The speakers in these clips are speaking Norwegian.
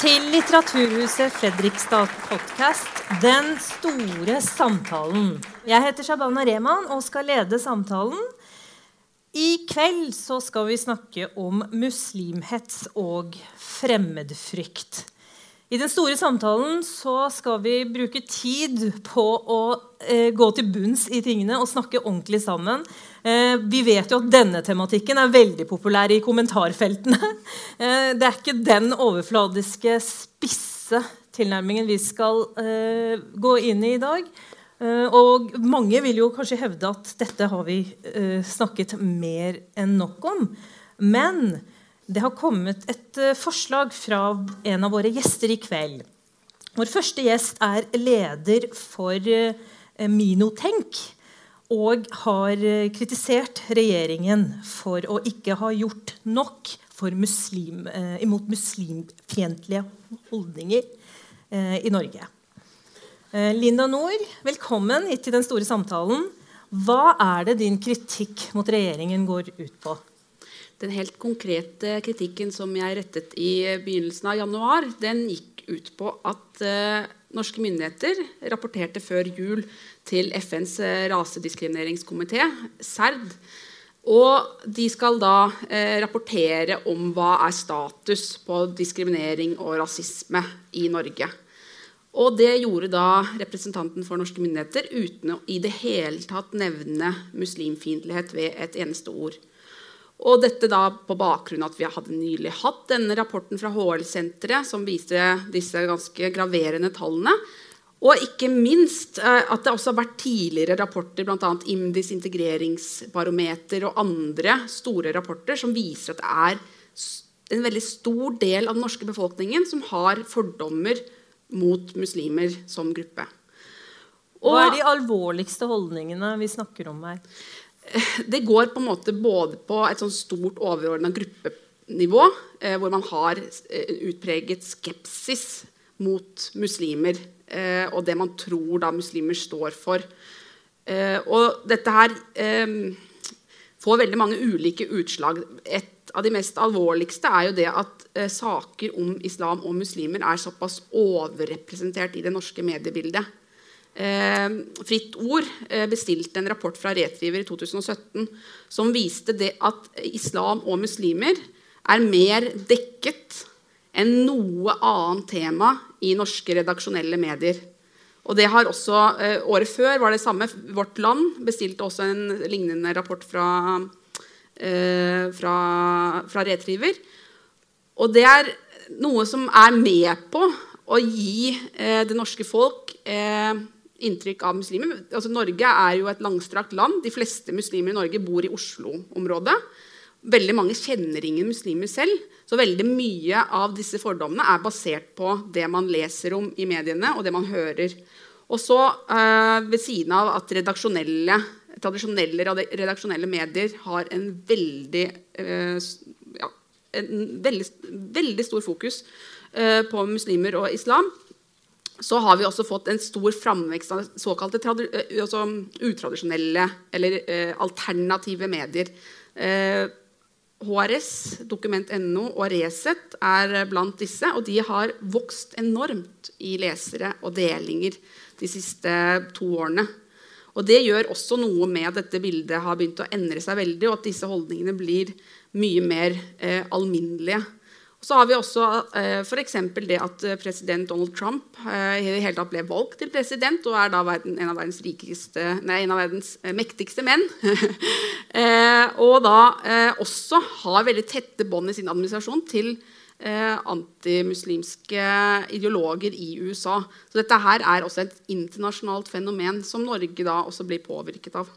Til Litteraturhuset Fredrikstad podkast 'Den store samtalen'. Jeg heter Shabana Rehman og skal lede samtalen. I kveld så skal vi snakke om muslimhets og fremmedfrykt. I den store samtalen så skal vi bruke tid på å eh, gå til bunns i tingene og snakke ordentlig sammen. Eh, vi vet jo at denne tematikken er veldig populær i kommentarfeltene. Eh, det er ikke den overfladiske, spisse tilnærmingen vi skal eh, gå inn i i dag. Og mange vil jo kanskje hevde at dette har vi snakket mer enn nok om. Men det har kommet et forslag fra en av våre gjester i kveld. Vår første gjest er leder for Minotenk og har eh, kritisert regjeringen for å ikke ha gjort nok muslim, eh, imot muslimfiendtlige holdninger eh, i Norge. Linda Nord, velkommen hit til den store samtalen. Hva er det din kritikk mot regjeringen går ut på? Den helt konkrete kritikken som jeg rettet i begynnelsen av januar, den gikk ut på at norske myndigheter rapporterte før jul til FNs eh, rasediskrimineringskomité, SERD. Og de skal da eh, rapportere om hva er status på diskriminering og rasisme i Norge. Og det gjorde da representanten for norske myndigheter uten å i det hele tatt nevne muslimfiendtlighet ved et eneste ord. Og dette da på bakgrunn av at vi hadde nylig hatt denne rapporten fra HL-senteret som viste disse ganske graverende tallene. Og ikke minst eh, at det også har vært tidligere rapporter, bl.a. IMDis integreringsbarometer og andre store rapporter som viser at det er en veldig stor del av den norske befolkningen som har fordommer mot muslimer som gruppe. Og, Hva er de alvorligste holdningene vi snakker om her? Det går på en måte både på et sånn stort overordna gruppenivå, eh, hvor man har eh, utpreget skepsis mot muslimer eh, og det man tror da muslimer står for. Eh, og dette her eh, får veldig mange ulike utslag. Et av de mest alvorligste er jo det at eh, saker om islam og muslimer er såpass overrepresentert i det norske mediebildet. Eh, Fritt Ord eh, bestilte en rapport fra Retriver i 2017 som viste det at islam og muslimer er mer dekket enn noe annet tema i norske redaksjonelle medier. Og det har også, eh, Året før var det samme. Vårt Land bestilte også en lignende rapport fra, fra, fra Retriver. Og det er noe som er med på å gi det norske folk eh, inntrykk av muslimer. Altså, Norge er jo et langstrakt land. De fleste muslimer i Norge bor i Oslo-området. Veldig mange kjenner ingen muslimer selv. Så veldig mye av disse fordommene er basert på det man leser om i mediene, og det man hører. Og så eh, ved siden av at redaksjonelle, tradisjonelle redaksjonelle medier har en veldig, eh, ja, en veldig, veldig stor fokus eh, på muslimer og islam, så har vi også fått en stor framvekst av såkalte eh, altså utradisjonelle eller eh, alternative medier. Eh, HRS, Dokument.no og Resett er blant disse. Og de har vokst enormt i lesere og delinger de siste to årene. Og Det gjør også noe med at dette bildet har begynt å endre seg veldig, og at disse holdningene blir mye mer eh, alminnelige. Så har vi også eh, f.eks. det at eh, president Donald Trump eh, hele tatt ble valgt til president og er da en av rikeste, nei, en av verdens eh, mektigste menn. eh, og da også har veldig tette bånd i sin administrasjon til antimuslimske ideologer i USA. Så dette her er også et internasjonalt fenomen som Norge da også blir påvirket av.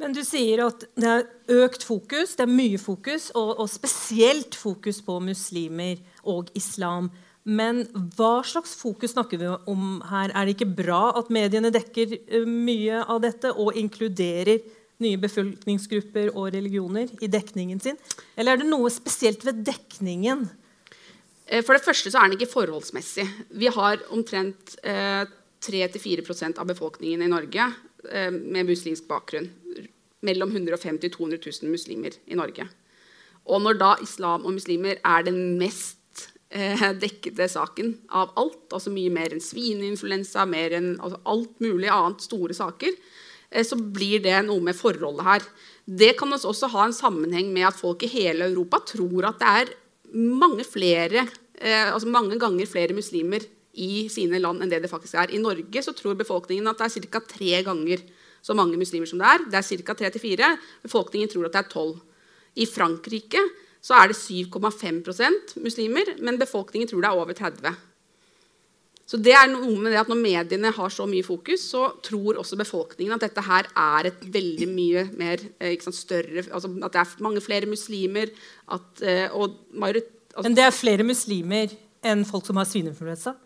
Men du sier at det er økt fokus, det er mye fokus, og, og, spesielt fokus på muslimer og islam. Men hva slags fokus snakker vi om her? Er det ikke bra at mediene dekker eh, mye av dette og inkluderer nye befolkningsgrupper og religioner i dekningen sin? Eller er det noe spesielt ved dekningen? Eh, for det første så er den ikke forholdsmessig. Vi har omtrent eh, 3-4% av befolkningen i Norge eh, med muslimsk bakgrunn mellom 150 og 200 000 muslimer i Norge. Og når da islam og muslimer er den mest eh, dekkede saken av alt. Altså mye mer enn svineinfluensa, mer enn altså alt mulig annet store saker. Eh, så blir det noe med forholdet her. Det kan også ha en sammenheng med at folk i hele Europa tror at det er mange, flere, altså mange ganger flere muslimer i sine land enn det det faktisk er. I Norge så tror befolkningen at det er ca. tre ganger så mange muslimer som det er. Det er ca. tre til fire. Befolkningen tror at det er tolv. I Frankrike så er det 7,5% muslimer, men befolkningen tror det er over 30 så det er noe med det at Når mediene har så mye fokus, så tror også befolkningen at dette her er et veldig mye mer eh, sant, større altså At det er mange flere muslimer. At, eh, og altså, Men det er flere muslimer enn folk som har svineinfluensa?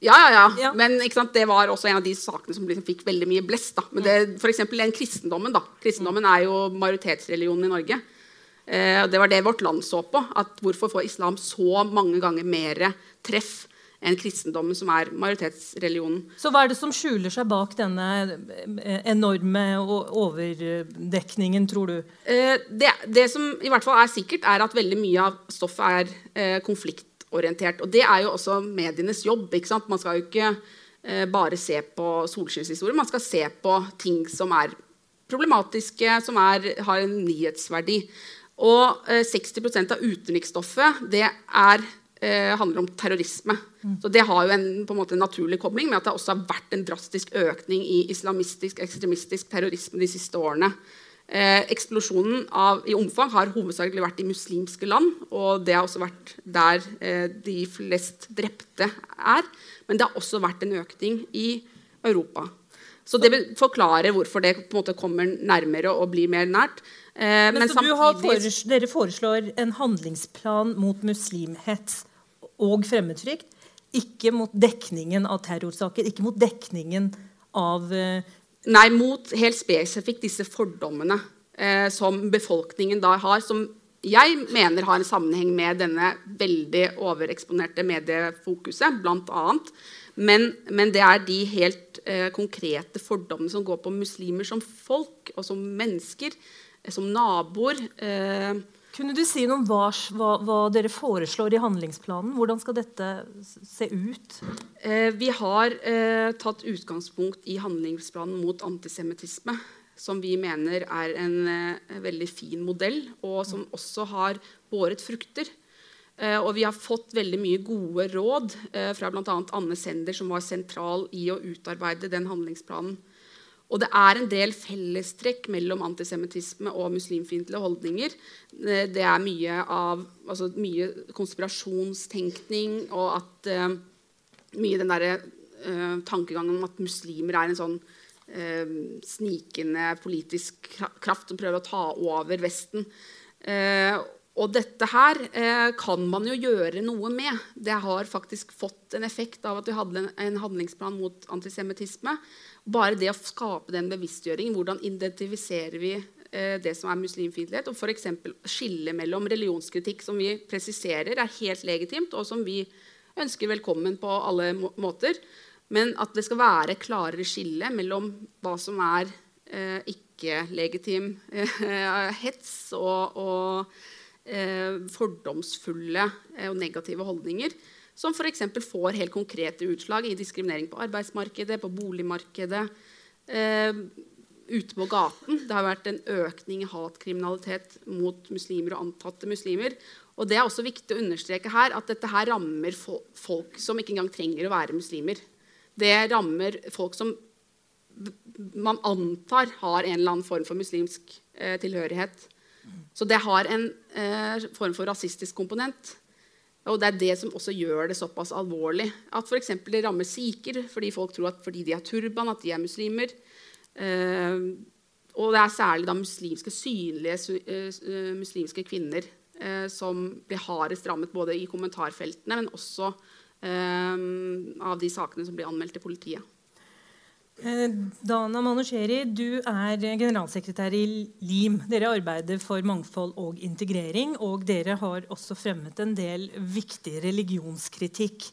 Ja, ja, ja. ja. Men sant, det var også en av de sakene som liksom fikk veldig mye blest. Da. Men det, for den kristendommen. da. Kristendommen er jo majoritetsreligionen i Norge. Eh, det var det vårt land så på. at Hvorfor får islam så mange ganger mer treff enn kristendommen, som er majoritetsreligionen? Så hva er det som skjuler seg bak denne eh, enorme overdekningen, tror du? Eh, det, det, som i hvert fall er sikkert, er at veldig mye av stoffet er eh, konfliktorientert. Og det er jo også medienes jobb. ikke sant? Man skal jo ikke eh, bare se på solskinnshistorier. Man skal se på ting som er problematiske, som er, har en nyhetsverdi. Og eh, 60% av utenriksstoffet det er, eh, handler om terrorisme. Mm. Så Det har jo en, på en måte, naturlig kobling med at det også har vært en drastisk økning i islamistisk, ekstremistisk terrorisme de siste årene. Eh, eksplosjonen av, i omfang har hovedsakelig vært i muslimske land. Og det har også vært der eh, de flest drepte er. Men det har også vært en økning i Europa. Så det vil forklare hvorfor det på en måte kommer nærmere og blir mer nært. Eh, men, men samtidig... foreslår, dere foreslår en handlingsplan mot muslimhets og fremmedfrykt. Ikke mot dekningen av terrorsaker, ikke mot dekningen av eh... Nei, mot helt spesifikt disse fordommene eh, som befolkningen da har, som jeg mener har en sammenheng med denne veldig overeksponerte mediefokuset, bl.a. Men, men det er de helt eh, konkrete fordommene som går på muslimer som folk og som mennesker som naboer. Eh, Kunne du si noe om hva, hva, hva, dere foreslår i handlingsplanen? Hvordan skal dette se ut? Eh, vi har eh, tatt utgangspunkt i handlingsplanen mot antisemittisme. Som vi mener er en eh, veldig fin modell, og som også har båret frukter. Eh, og vi har fått veldig mye gode råd eh, fra bl.a. Anne Sender, som var sentral i å utarbeide den handlingsplanen. Og det er en del fellestrekk mellom antisemittisme og muslimfiendtlige holdninger. Eh, det er mye, av, altså mye konspirasjonstenkning og at uh, mye den derre uh, tankegangen om at muslimer er en sånn uh, snikende politisk kraft som prøver å ta over Vesten. Og dette her kan man jo gjøre noe med. Det har faktisk fått en effekt av at vi hadde en, handlingsplan mot antisemittisme bare det å skape den bevisstgjøringen, hvordan identifiserer vi eh, det som er muslimfiendtlighet, og f.eks. skille mellom religionskritikk, som vi presiserer er helt legitimt, og som vi ønsker velkommen på alle må måter, men at det skal være klarere skille mellom hva som er eh, ikke-legitim eh, hets og, og eh, fordomsfulle eh, og negative holdninger som f.eks. får helt konkrete utslag i diskriminering på arbeidsmarkedet, på boligmarkedet, eh, ute på gaten. Det har vært en økning i hatkriminalitet mot muslimer og antatte muslimer. Og det er også viktig å understreke her at dette her rammer folk som ikke engang trenger å være muslimer. Det rammer folk som man antar har en eller annen form for muslimsk eh, tilhørighet. Så det har en eh, form for rasistisk komponent. Og Det er det som også gjør det såpass alvorlig. At f.eks. det rammer sikher fordi folk tror at fordi de har turban, at de er muslimer. Eh, og det er særlig da muslimske, synlige uh, muslimske kvinner eh, som blir hardest rammet både i kommentarfeltene, men også eh, av de sakene som blir anmeldt til politiet. Eh, Dana Manusheri, du er generalsekretær i LIM. Dere arbeider for mangfold og integrering. Og dere har også fremmet en del viktig religionskritikk.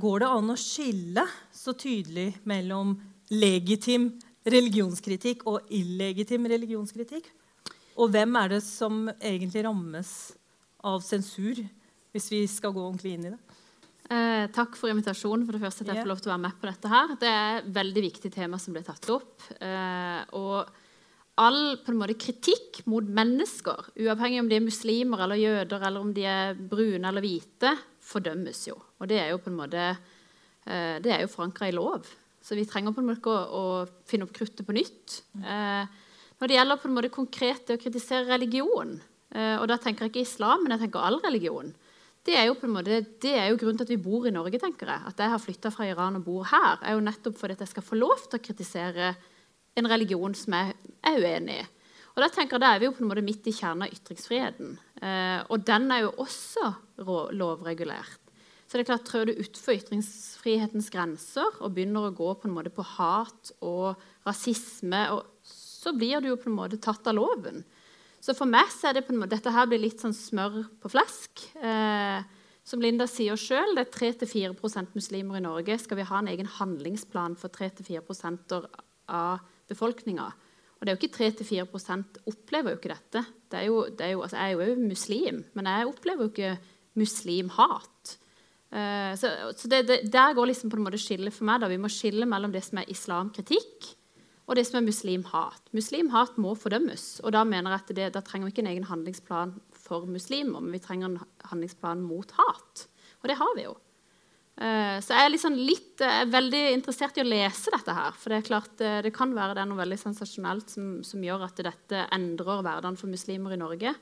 Går det an å skille så tydelig mellom legitim religionskritikk og illegitim religionskritikk? Og hvem er det som egentlig rammes av sensur hvis vi skal gå ordentlig inn i det. Eh, takk for invitasjonen. for det første at jeg får lov til å være med på dette her. Det er et veldig viktig tema som ble tatt opp. Eh, og all på en måte, kritikk mot mennesker, uavhengig om de er muslimer eller jøder, eller om de er brune eller hvite, fordømmes jo. Og det er jo på en måte eh, det er jo forankra i lov. Så vi trenger på en måte å, å finne opp kruttet på nytt. Eh, når det gjelder på en måte konkret å kritisere religion, eh, og da tenker jeg ikke islam, men jeg tenker all religion, det er, jo på en måte, det er jo grunnen til at vi bor i Norge. tenker jeg. At jeg har flytta fra Iran og bor her, er jo nettopp fordi at jeg skal få lov til å kritisere en religion som jeg er uenig i. Og Da tenker jeg, da er vi jo på en måte midt i kjernen av ytringsfriheten. Eh, og den er jo også lovregulert. Så det er klart, Trør du utfor ytringsfrihetens grenser og begynner å gå på en måte på hat og rasisme, og, så blir du jo på en måte tatt av loven. Så for meg så er det på en måte, dette her blir litt sånn smør på flesk. Eh, som Linda sier sjøl, det er 3-4% muslimer i Norge. Skal vi ha en egen handlingsplan for 3-4% av befolkninga? Og det er jo ikke 3-4% opplever jo ikke dette. Det jo, det jo, altså jeg er jo muslim, men jeg opplever jo ikke muslimhat. Uh, så, så det, det, Der går liksom på en måte skillet for meg. da. Vi må skille mellom det som er islamkritikk, og det som er muslimhat. Muslimhat må fordømmes. Og da mener jeg at det, da trenger vi ikke en egen handlingsplan for muslimer, men vi trenger en handlingsplan mot hat. Og det har vi jo. Uh, så jeg er liksom litt, jeg er veldig interessert i å lese dette her. For det er klart uh, det kan være det er noe veldig sensasjonelt som, som, gjør at dette endrer hverdagen for muslimer i Norge.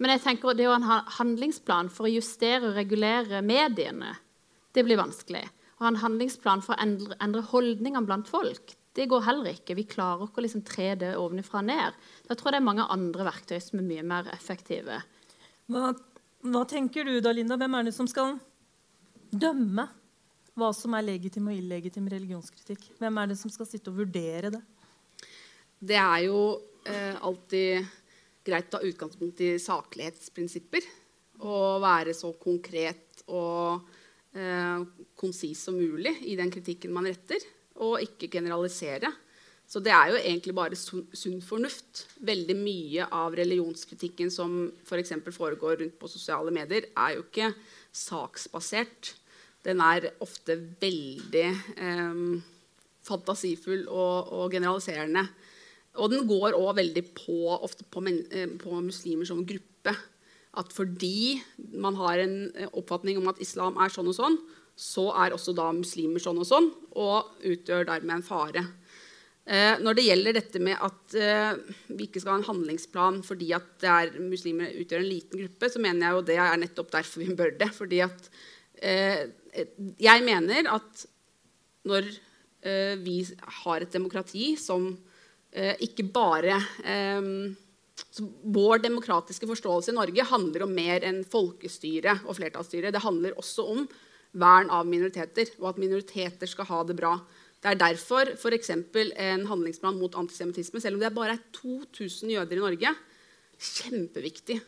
Men jeg tenker det å ha en handlingsplan for å justere og regulere mediene, det blir vanskelig. Å ha en handlingsplan for å endre, endre holdningene blant folk, det går heller ikke. Vi klarer ikke å liksom tre det ovenfra og ned. Da tror jeg det er mange andre verktøy som er mye mer effektive. Hva, hva, tenker du da, Linda? Hvem er det som skal dømme hva som er legitim og illegitim religionskritikk? Hvem er det som skal sitte og vurdere det? Det er jo eh, alltid greit å ha utgangspunkt i saklighetsprinsipper. Og være så konkret og eh, konsis som mulig i den kritikken man retter og ikke generalisere. Så det er jo egentlig bare sunn fornuft. Veldig mye av religionskritikken som. For foregår rundt på sosiale medier, er jo ikke saksbasert. Den er ofte veldig eh, fantasifull og, og, generaliserende. Og den går òg veldig på, ofte på, men, på muslimer som gruppe. At fordi man har en eh, oppfatning om at islam er sånn og sånn, så er også da muslimer sånn og sånn, og utgjør dermed en fare. Eh, når det gjelder dette med at eh, vi ikke skal ha en handlingsplan fordi at er muslimer utgjør en liten gruppe, så mener jeg jo det er nettopp derfor vi bør det. Fordi at eh, jeg mener at når eh, vi har et demokrati som eh, ikke bare eh, vår demokratiske forståelse i Norge handler om mer enn folkestyre og flertallsstyre. Det handler også om vern av minoriteter, og at minoriteter skal ha det bra. Det er derfor f.eks. en handlingsplan mot antisemittisme, selv om det bare er 2000 jøder i Norge, kjempeviktig.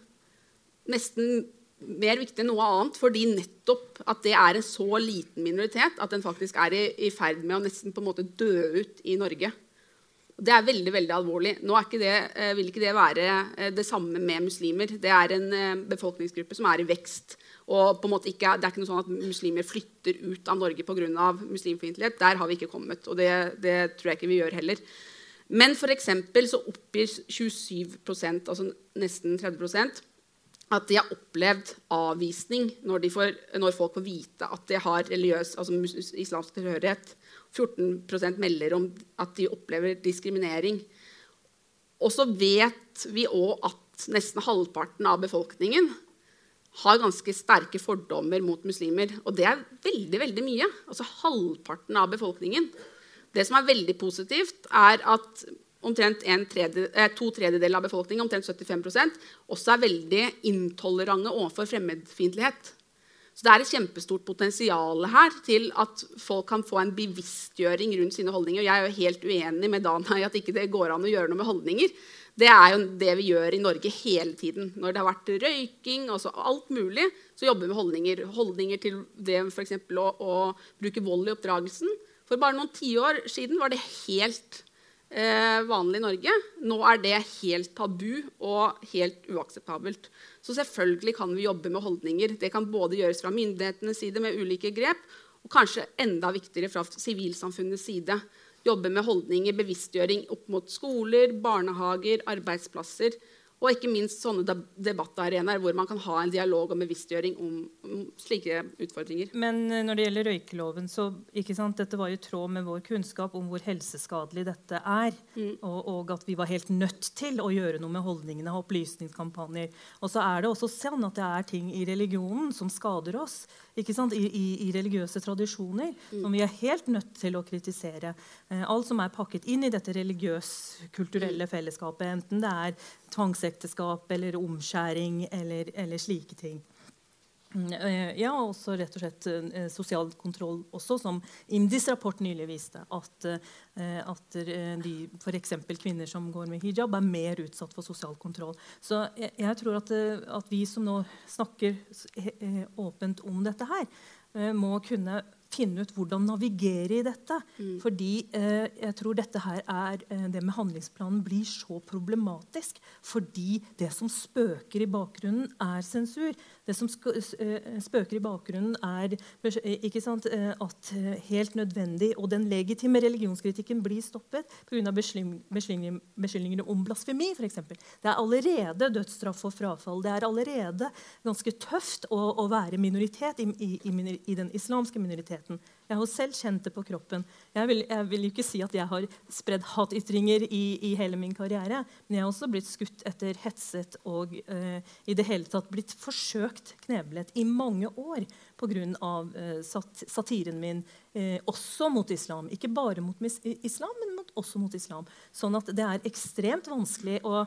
Nesten mer viktig enn noe annet, fordi nettopp at det er en så liten minoritet at den faktisk er i, i ferd med å nesten på en måte dø ut i Norge. Det er veldig veldig alvorlig. Nå ikke det, eh, vil ikke det være eh, det samme med muslimer. Det er en eh, befolkningsgruppe som er i vekst. Og på en måte ikke, Det er ikke noe sånn at muslimer flytter ut av Norge pga. muslimfiendtlighet. Der har vi ikke kommet, og det, det, tror jeg ikke vi gjør heller. Men for så oppgir 27% altså nesten 30 at de har opplevd avvisning når, får, når, folk får vite at de har religiøs, altså islamsk tilhørighet. 14% melder om at de opplever diskriminering. Og så vet vi òg at nesten halvparten av befolkningen har ganske sterke fordommer mot muslimer. Og det er veldig veldig mye. Altså halvparten av befolkningen. Det som er veldig positivt, er at omtrent tredje, eh, to tredjedeler av befolkningen, omtrent 75% også er veldig intolerante overfor fremmedfiendtlighet. Så det er et kjempestort potensial her til at folk kan få en bevisstgjøring rundt sine holdninger. Og jeg er jo helt uenig med Dana i at ikke det går an å gjøre noe med holdninger. Det er jo det vi gjør i Norge hele tiden. Når det har vært røyking, og alt mulig, så jobber vi med holdninger. Holdninger til det f.eks. Å, å bruke vold i oppdragelsen. For bare noen tiår siden var det helt eh, vanlig i Norge. Nå er det helt tabu og helt uakseptabelt. Så selvfølgelig kan vi jobbe med holdninger. Det kan både gjøres fra myndighetenes side med ulike grep, og kanskje enda viktigere fra sivilsamfunnets side. Jobbe med holdninger, bevisstgjøring opp mot skoler, barnehager, arbeidsplasser. Og ikke minst sånne debattarenaer hvor man kan ha en dialog og bevisstgjøring om, om, slike utfordringer. Men eh, når det gjelder røykeloven, så ikke sant, dette var i tråd med vår kunnskap om hvor helseskadelig dette er. Mm. Og, og, at vi var helt nødt til å gjøre noe med holdningene og opplysningskampanjer. Og så er det også sånn at det er ting i religionen som skader oss. Ikke sant, I, i, i religiøse tradisjoner mm. som vi er helt nødt til å kritisere. Eh, alt som er pakket inn i dette religiøs-kulturelle mm. fellesskapet, enten det er tvangsekteskap eller omskjæring eller, eller slike ting. Eh, ja, og også rett og slett eh, sosial kontroll også, som IMDis rapport nylig viste. At, eh, at de, f.eks. kvinner som går med hijab, er mer utsatt for sosial kontroll. Så jeg, jeg tror at, at, vi som nå snakker åpent om dette her, må kunne finne ut hvordan navigere i dette. Mm. Fordi eh, jeg tror dette her er, eh, det med handlingsplanen blir så problematisk. Fordi det som spøker i bakgrunnen, er sensur. Det som eh, spøker i bakgrunnen, er eh, ikke sant, at helt nødvendig og den legitime religionskritikken blir stoppet pga. beskyldninger om blasfemi. Eksempel. det er allerede dødsstraff og frafall. Det er allerede ganske tøft å, å være minoritet i, i, i, i den islamske minoriteten virkeligheten. Jeg har selv kjent det på kroppen. Jeg vil, jeg vil ikke si at jeg har spredd hatytringer i, i, hele min karriere, men jeg har også blitt skutt etter, hetset og uh, i det hele tatt blitt forsøkt kneblet i mange år pga. Uh, sat satiren min, uh, også mot islam. Ikke bare mot islam, men også mot islam. Sånn at det er ekstremt vanskelig å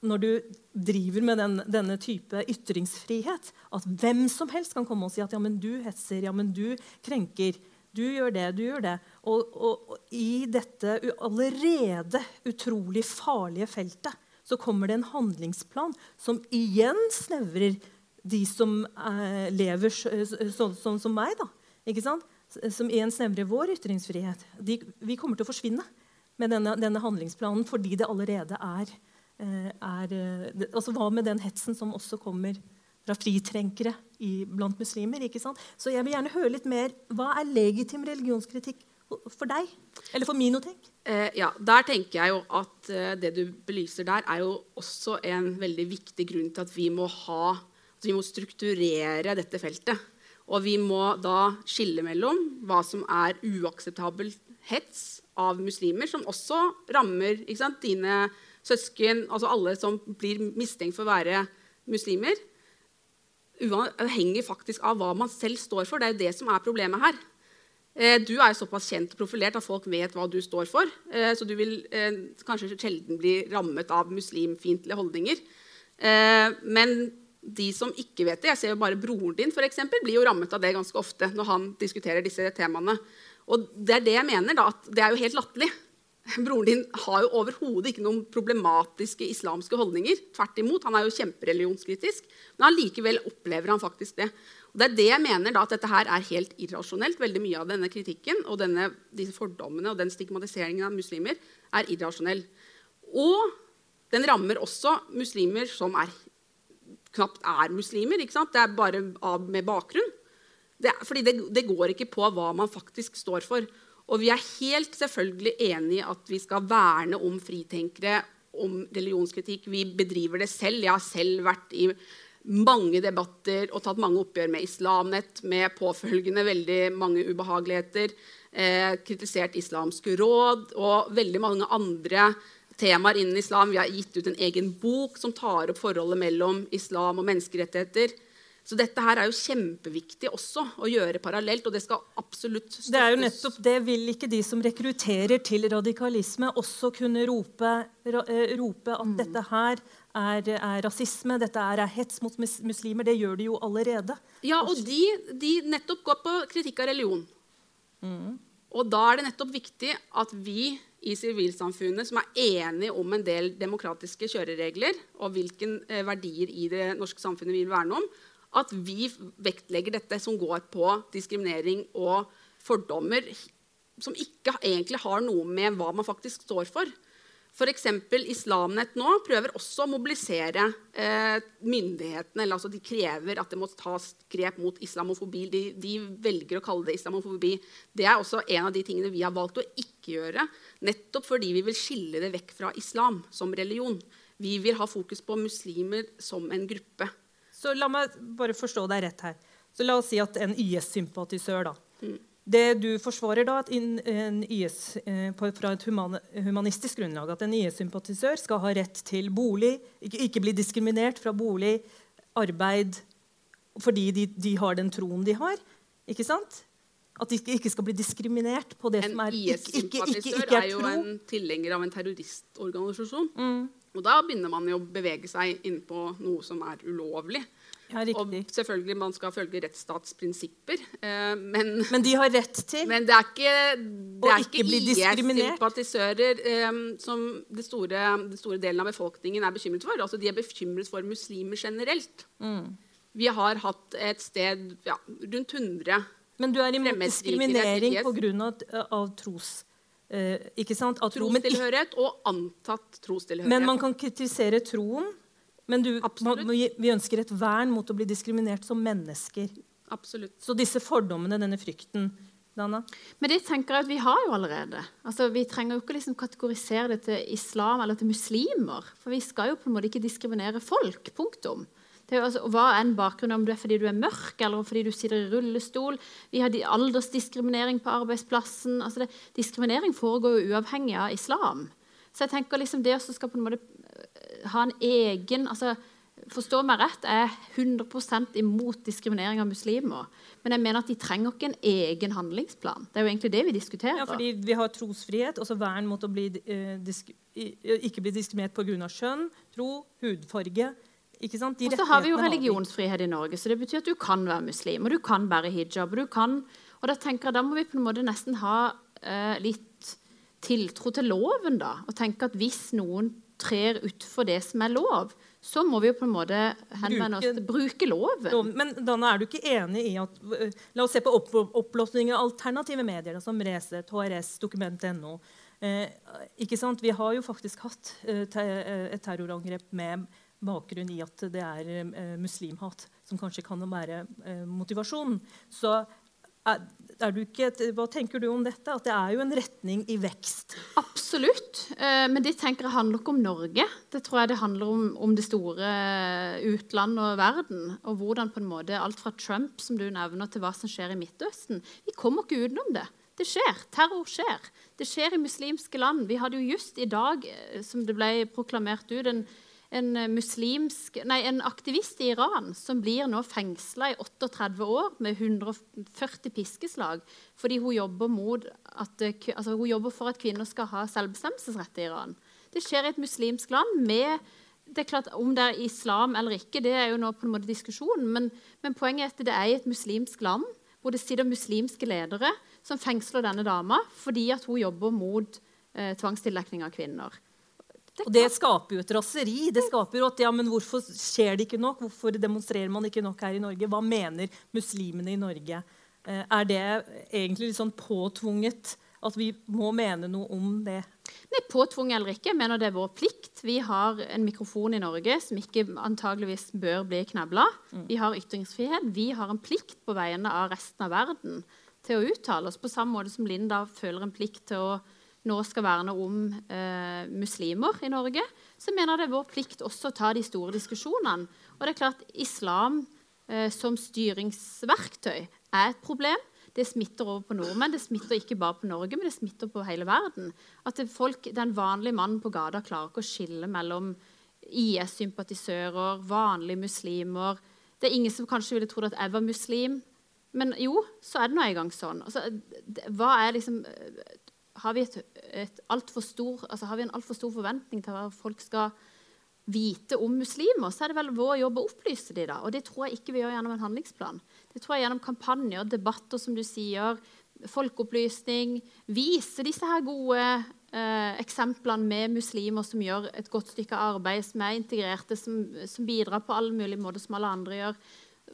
når du driver med den, denne type ytringsfrihet, at hvem som helst kan komme og si at ja, men du hetser, ja, men du krenker. Du gjør det, du gjør det. Og, og, og i dette allerede utrolig farlige feltet så kommer det en handlingsplan som igjen snevrer de som eh, lever sånn som, som meg. da, ikke sant? Som igjen snevrer vår ytringsfrihet. De, vi kommer til å forsvinne med denne, denne handlingsplanen fordi det allerede er er eh, altså Hva med den hetsen som også kommer fra fritrenkere i, blant muslimer? ikke sant? Så jeg vil gjerne høre litt mer. Hva er legitim religionskritikk for deg? Eller for Minotenk? Eh, ja, Der tenker jeg jo at eh, det du belyser der, er jo også en veldig viktig grunn til at vi må ha at vi må strukturere dette feltet. Og vi må da skille mellom hva som er uakseptabel hets av muslimer, som også rammer dine søsken, altså alle som blir mistenkt for å være muslimer, uavhengig faktisk av hva man selv står for. Det er jo det som er problemet her. Eh, du er jo såpass kjent og profilert at folk vet hva du står for. Eh, så du vil eh, kanskje sjelden bli rammet av muslimfiendtlige holdninger. Men de som ikke vet det Jeg ser jo bare broren din for eksempel, blir jo rammet av det ganske ofte når han diskuterer disse temaene. Og det er det jeg mener da, at det er jo helt latterlig. Broren din har jo overhodet ikke noen problematiske islamske holdninger. Tvert imot, Han er jo kjempereligionskritisk, men allikevel opplever han faktisk det. Og det er det jeg mener da, at dette her er helt irrasjonelt. Veldig mye av denne kritikken og denne, disse fordommene og den stigmatiseringen av muslimer er irrasjonell. Og den rammer også muslimer som er, knapt er muslimer. Det er bare med bakgrunn. Det, fordi det, det går ikke på hva man faktisk står for. Og vi er helt selvfølgelig enig i at vi skal verne om fritenkere, om religionskritikk. Vi bedriver det selv. Jeg har selv vært i mange debatter og tatt mange oppgjør med Islamnett med påfølgende veldig mange ubehageligheter. Eh, kritisert Islamske råd og veldig mange andre temaer innen islam. Vi har gitt ut en egen bok som tar opp forholdet mellom islam og menneskerettigheter. Så dette her er jo kjempeviktig også å gjøre parallelt. og Det skal absolutt støttes. Det er jo nettopp det. Vil ikke de som rekrutterer til radikalisme, også kunne rope, eh, rope at mm. dette her er, er, rasisme, dette er, er hets mot muslimer? Det gjør de jo allerede. Ja, og de, de nettopp går på kritikk av religion. Mm. Og da er det nettopp viktig at vi i sivilsamfunnet som er enige om en del demokratiske kjøreregler og hvilke eh, verdier i det norske samfunnet vi vil verne om, at vi vektlegger dette som går på diskriminering og fordommer som ikke egentlig har noe med hva man faktisk står for. F.eks. Islamnett nå prøver også å mobilisere eh, myndighetene. eller altså De krever at det må tas grep mot islamofobi. De, de, velger å kalle det islamofobi. Det er også en av de tingene vi har valgt å ikke gjøre. Nettopp fordi vi vil skille det vekk fra islam som religion. Vi vil ha fokus på muslimer som en gruppe. Så la meg bare forstå deg rett her. Så La oss si at en IS-sympatisør da, mm det du forsvarer da, IS, eh, fra et humanistisk grunnlag, at en IS-sympatisør skal ha rett til bolig, ikke, bli diskriminert fra bolig, arbeid, fordi de, de, har den troen de har. Ikke sant? At de ikke skal bli diskriminert på det en som er ikke, ikke, ikke, ikke er, er jo en tilhenger av en terroristorganisasjon. Mm. Og da begynner man jo å bevege seg inn på noe som er ulovlig. Ja, og selvfølgelig man skal følge rettsstatsprinsipper. Eh, men, men, de har rett til Men det er ikke, det er ikke, ikke IS-sympatisører eh, som det store, det store, delen av befolkningen er bekymret for. Altså, de er bekymret for muslimer generelt. Mm. Vi har hatt et sted ja, rundt 100 Men du er imot diskriminering pga. Av tros... Eh, ikke sant? Trostilhørighet og antatt trostilhørighet. Men man kan kritisere troen men du, man, vi ønsker et vern mot å bli diskriminert som mennesker. Absolutt. Så disse fordommene, denne frykten Dana? Men det tenker jeg at vi har jo allerede. Altså, vi trenger jo ikke liksom kategorisere det til islam eller til muslimer. For vi skal jo på en måte ikke diskriminere folk. Punktum. Er altså, hva er en bakgrunn, om du er fordi du er mørk eller fordi du sitter i rullestol. Vi har aldersdiskriminering på arbeidsplassen. Altså det, diskriminering foregår jo uavhengig av islam. Så jeg tenker liksom det som skal på en måte ha en egen altså, Forstå meg rett, jeg er 100% imot diskriminering av muslimer. Men jeg mener at de trenger ikke en egen handlingsplan. Det er jo egentlig det vi diskuterer. Ja, fordi Vi har trosfrihet, også vern mot å bli, eh, ikke bli diskriminert pga. kjønn, tro, hudfarge. Og så har vi jo religionsfrihet i Norge, så det betyr at du kan være muslim. Og du kan bære hijab. Og, du kan, og da tenker jeg, da må vi på en måte nesten ha eh, litt tiltro til loven. da, Og tenke at hvis noen trer utfor det som er lov, så må vi jo på en måte henvende oss til bruke loven. Men Dana, er du ikke enig i at eh, La oss se på opp, oppblåsning av alternative medier, da, som Resett, HRS, Dokument.no. Eh, ikke sant? Vi har jo faktisk hatt eh, te et terrorangrep med bakgrunn i at det er eh, muslimhat som kanskje kan være eh, motivasjonen. Så er, er ikke, hva tenker du om dette? At det er jo en retning i vekst? Absolutt. Eh, men det tenker jeg handler ikke om Norge. Det tror jeg det handler om, om det store utlandet og verden. Og hvordan på en måte alt fra Trump som du nevner, til hva som skjer i Midtøsten. Vi kommer ikke utenom det. Det skjer. Terror skjer. Det skjer i muslimske land. Vi hadde jo just i dag, som det ble proklamert ut, en en, eh, muslimsk, nei, en aktivist i Iran som blir nå fengsla i 38 år med 140 piskeslag fordi hun jobber, at, eh, altså, hun jobber, for at kvinner skal ha selvbestemmelsesrett i Iran. Det skjer i et muslimsk land med det er klart, Om det er islam eller ikke, det er jo nå på en måte diskusjonen. Men, men poenget er at det er i et muslimsk land hvor det sitter muslimske ledere som fengsler denne dama fordi at hun jobber mot eh, tvangstildekning av kvinner. Og det skaper jo et raseri. Det skaper jo at ja, men Hvorfor skjer det ikke nok? Hvorfor demonstrerer man ikke nok her i Norge? Hva mener muslimene i Norge? Eh, er det egentlig litt sånn påtvunget at vi må mene noe om det? Nei, Påtvunget eller ikke. Jeg mener det er vår plikt. Vi har en mikrofon i Norge som ikke antageligvis bør bli knebla. Mm. Vi har ytringsfrihet. Vi har en plikt på vegne av resten av verden til å uttale oss, på samme måte som Linda føler en plikt til å nå skal verne om eh, muslimer i Norge, så mener jeg det er vår plikt også å ta de store diskusjonene. Og det er klart Islam eh, som styringsverktøy er et problem. Det smitter over på nordmenn. Det smitter ikke bare på Norge, men det smitter på hele verden. At folk, Den vanlige mannen på gata klarer ikke å skille mellom IS-sympatisører, vanlige muslimer Det er ingen som kanskje ville trodd at jeg var muslim. Men jo, så er det nå engang sånn. Altså, hva er liksom har vi, et, et stor, altså har vi en altfor stor forventning til hva folk skal vite om muslimer, så er det vel vår jobb å opplyse dem. Og det tror jeg ikke vi gjør gjennom en handlingsplan. Det tror jeg gjennom kampanjer, debatter, som du sier, folkeopplysning. Vise disse her gode eh, eksemplene med muslimer som gjør et godt stykke arbeid, som er integrerte, som, som bidrar på alle mulige måter som alle andre gjør.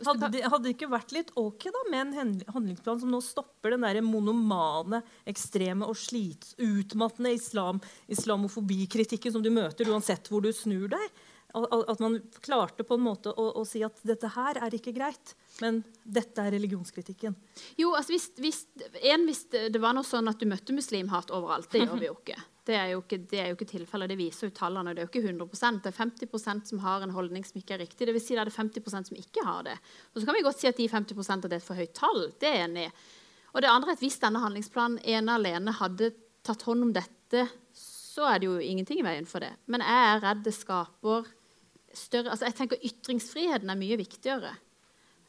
Hadde det, ikke vært litt ok da, med en handlingsplan som nå stopper den der monomane, ekstreme og slits, utmattende islam, islamofobikritikken som du møter uansett hvor du snur deg? At man klarte på en måte å, å, si at dette her er ikke greit, men dette er religionskritikken. Jo, altså hvis, hvis, en, hvis det var noe sånn at du møtte muslimhat overalt, det gjør vi jo ikke. Det er jo ikke, det ikke tilfellet. Det viser jo tallene. Det er jo ikke 100% Det er 50% som har en holdning som ikke er riktig. Det vil si det er det 50% som ikke har det. Og så kan vi godt si at de 50 det er et for høyt tall. Det er enig Og det andre er at hvis denne handlingsplanen ene alene hadde tatt hånd om dette, så er det jo ingenting i veien for det. Men jeg er redd det skaper større altså jeg tenker Ytringsfriheten er mye viktigere.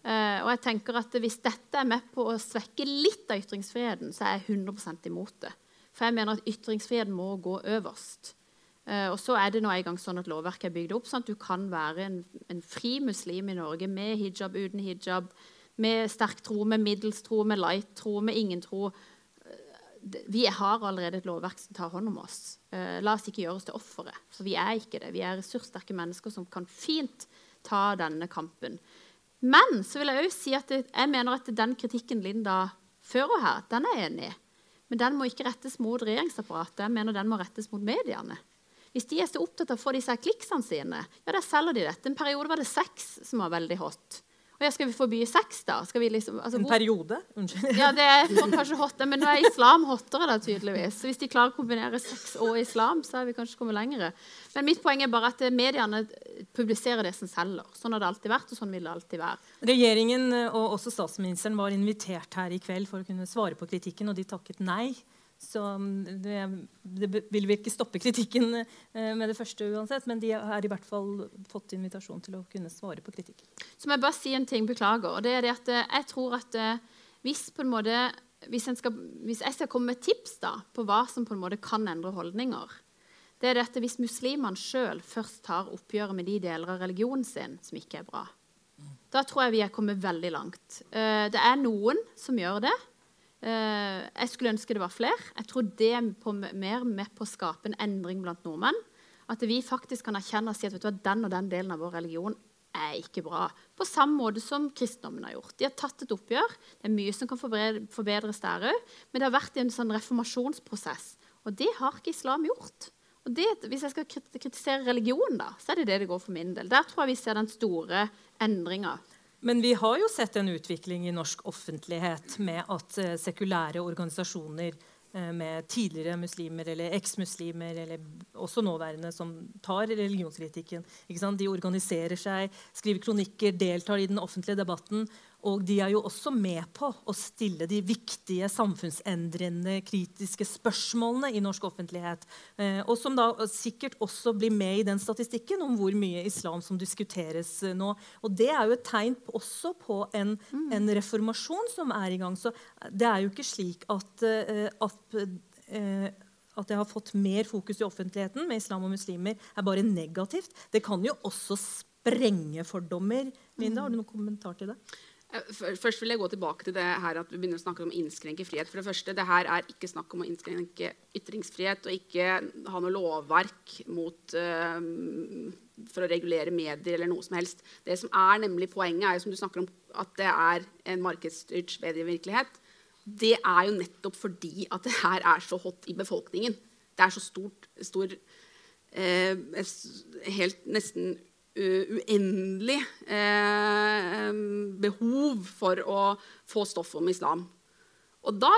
Uh, og jeg tenker at Hvis dette er med på å svekke litt av ytringsfriheten, så er jeg 100% imot det. For jeg mener at ytringsfriheten må gå øverst. Uh, og så er det nå en gang sånn at lovverket er bygd opp sånn at du kan være en, en, fri muslim i Norge med hijab, uten hijab, med sterk tro, med middels tro, med light tro, med ingen tro. Vi har allerede et lovverk som tar hånd om oss. Uh, la oss ikke gjøre oss til ofre, for vi er ikke det. Vi er ressurssterke mennesker som kan fint ta denne kampen. Men så vil jeg òg si at jeg mener at den kritikken Linda fører her, den er jeg enig i. Men den må ikke rettes mot regjeringsapparatet. Jeg mener den må rettes mot mediene. Hvis de er så opptatt av å få disse kliksene sine, ja, da selger de dette. En periode var det sex som var veldig hot. Og ja, Skal vi forby sex, da? Liksom, altså, en periode? Unnskyld. Ja, det er kanskje hot, men nå er islam hottere, da, tydeligvis. Så hvis de klarer å kombinere sex og islam, så er vi kanskje kommet lenger. Men mitt poeng er bare at mediene publiserer det som selger. Sånn har det alltid vært, og sånn vil det alltid være. Regjeringen og også statsministeren var invitert her i kveld for å kunne svare på kritikken, og de takket nei. Så um, det, det, vil vi ikke stoppe kritikken eh, med det første uansett, men de har i hvert fall fått invitasjon til å kunne svare på kritikken. Så må jeg bare si en ting, beklager. og det er det at eh, Jeg tror at eh, hvis, på en måte, hvis, skal, hvis jeg skal komme med tips da, på hva som på en måte kan endre holdninger, det er at hvis muslimene sjøl først tar oppgjøret med de deler av religionen sin som ikke er bra, da tror jeg vi er kommet veldig langt. Det er noen som gjør det. Eh, jeg skulle ønske det var flere. Jeg tror det er mer med på å skape en endring blant nordmenn. At vi faktisk kan erkjenne og si at du, den og den delen av vår religion er ikke bra. På samme måte som kristendommen har gjort. De har tatt et oppgjør. Det er mye som kan forbedres der òg. Men det har vært en sånn reformasjonsprosess. Og det har ikke islam gjort. Og det, Hvis jeg skal kritisere religion, da, så er det det det går for min del. Der tror jeg vi ser den store endringa. Men vi har jo sett en utvikling i norsk offentlighet med at uh, sekulære organisasjoner uh, med tidligere muslimer eller eksmuslimer, eller også nåværende, som tar religionskritikken De organiserer seg, skriver kronikker, deltar i den offentlige debatten og de er jo også med på å stille de viktige samfunnsendrende, kritiske spørsmålene i norsk offentlighet. Eh, og som da sikkert også blir med i den statistikken om hvor mye islam som diskuteres eh, nå. Og det er jo et tegn også på en, mm. en reformasjon som er i gang. Så det er jo ikke slik at, eh, at at det har fått mer fokus i offentligheten med islam og muslimer, er bare negativt. Det kan jo også sprenge fordommer. Linda, har du noen kommentar til det? Eh, først vil jeg gå tilbake til det her at vi begynner å snakke om å innskrenke frihet. For det første, det her er ikke snakk om å innskrenke ytringsfrihet og ikke ha noe lovverk mot, uh, for å regulere medier eller noe som helst. Det som er nemlig Poenget er jo som du snakker om, at det er en markedsstyrt medievirkelighet. Det er jo nettopp fordi at det her er så hot i befolkningen. Det er så stort, stor uh, Helt nesten uendelig eh, behov for å få stoff om islam. Og da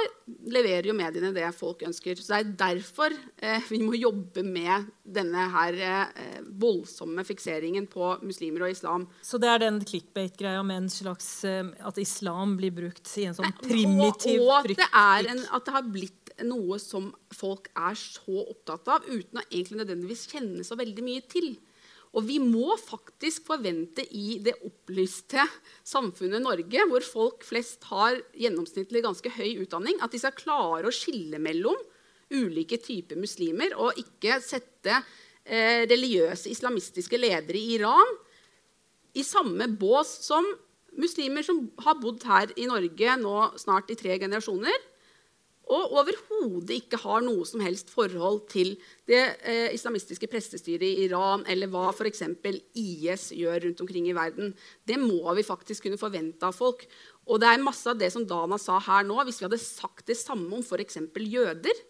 leverer jo mediene det folk ønsker. Så det er derfor eh, vi må jobbe med denne her eh, voldsomme fikseringen på muslimer og islam. Så det er den clickbait-greia med en slags eh, at islam blir brukt i en sånn primitiv og, og at, det er en, at det har blitt noe som folk er så opptatt av, uten å egentlig nødvendigvis kjenne så veldig mye til. Og vi må faktisk forvente i det opplyste samfunnet Norge, hvor folk flest har gjennomsnittlig ganske høy utdanning, at de skal klare å skille mellom ulike typer muslimer og ikke sette eh, religiøse islamistiske ledere i Iran i samme bås som muslimer som har bodd her i Norge nå snart i tre generasjoner, og overhodet ikke har noe som helst forhold til det eh, islamistiske prestestyret i Iran eller hva f.eks. IS gjør rundt omkring i verden. Det må vi faktisk kunne forvente av folk. Og det er masse av det som Dana sa her nå, Hvis vi hadde sagt det samme om f.eks. jøder,